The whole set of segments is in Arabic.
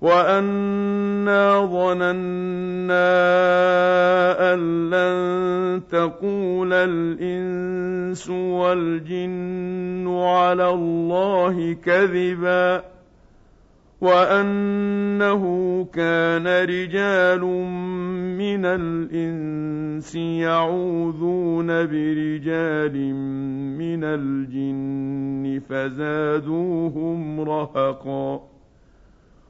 وانا ظننا ان لن تقول الانس والجن على الله كذبا وانه كان رجال من الانس يعوذون برجال من الجن فزادوهم رهقا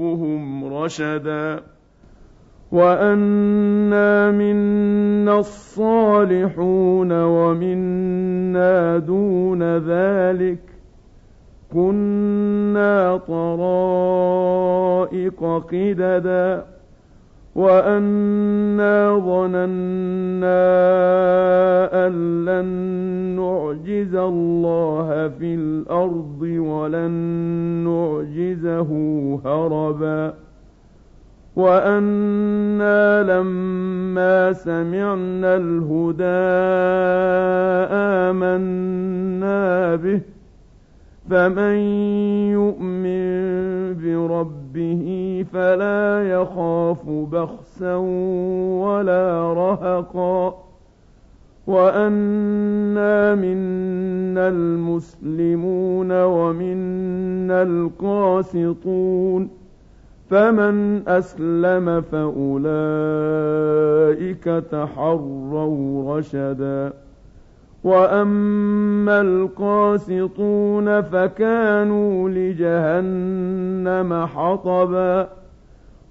ربهم رشدا وأنا منا الصالحون ومنا دون ذلك كنا طرائق قددا وانا ظننا ان لن نعجز الله في الأرض ولن نعجزه هربا وأنا لما سمعنا الهدى امنا به فمن يؤمن بربه فلا يخاف بخسا ولا رهقا. وأنا منا المسلمون ومنا القاسطون. فمن أسلم فأولئك تحروا رشدا. واما القاسطون فكانوا لجهنم حطبا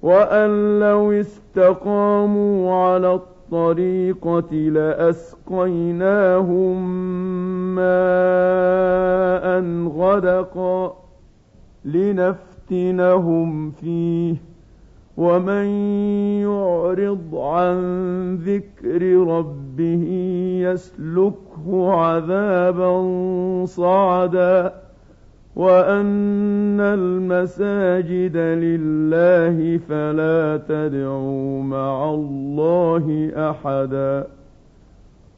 وان لو استقاموا على الطريقة لاسقيناهم ماء غدقا لنفتنهم فيه ومن يعرض عن ذكر ربه يسلكه عذابا صعدا وان المساجد لله فلا تدعوا مع الله احدا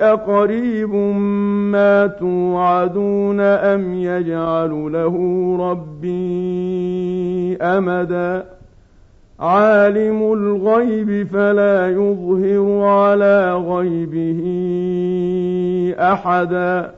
أقريب ما توعدون أم يجعل له ربي أمدا؟ عالم الغيب فلا يظهر على غيبه أحدا.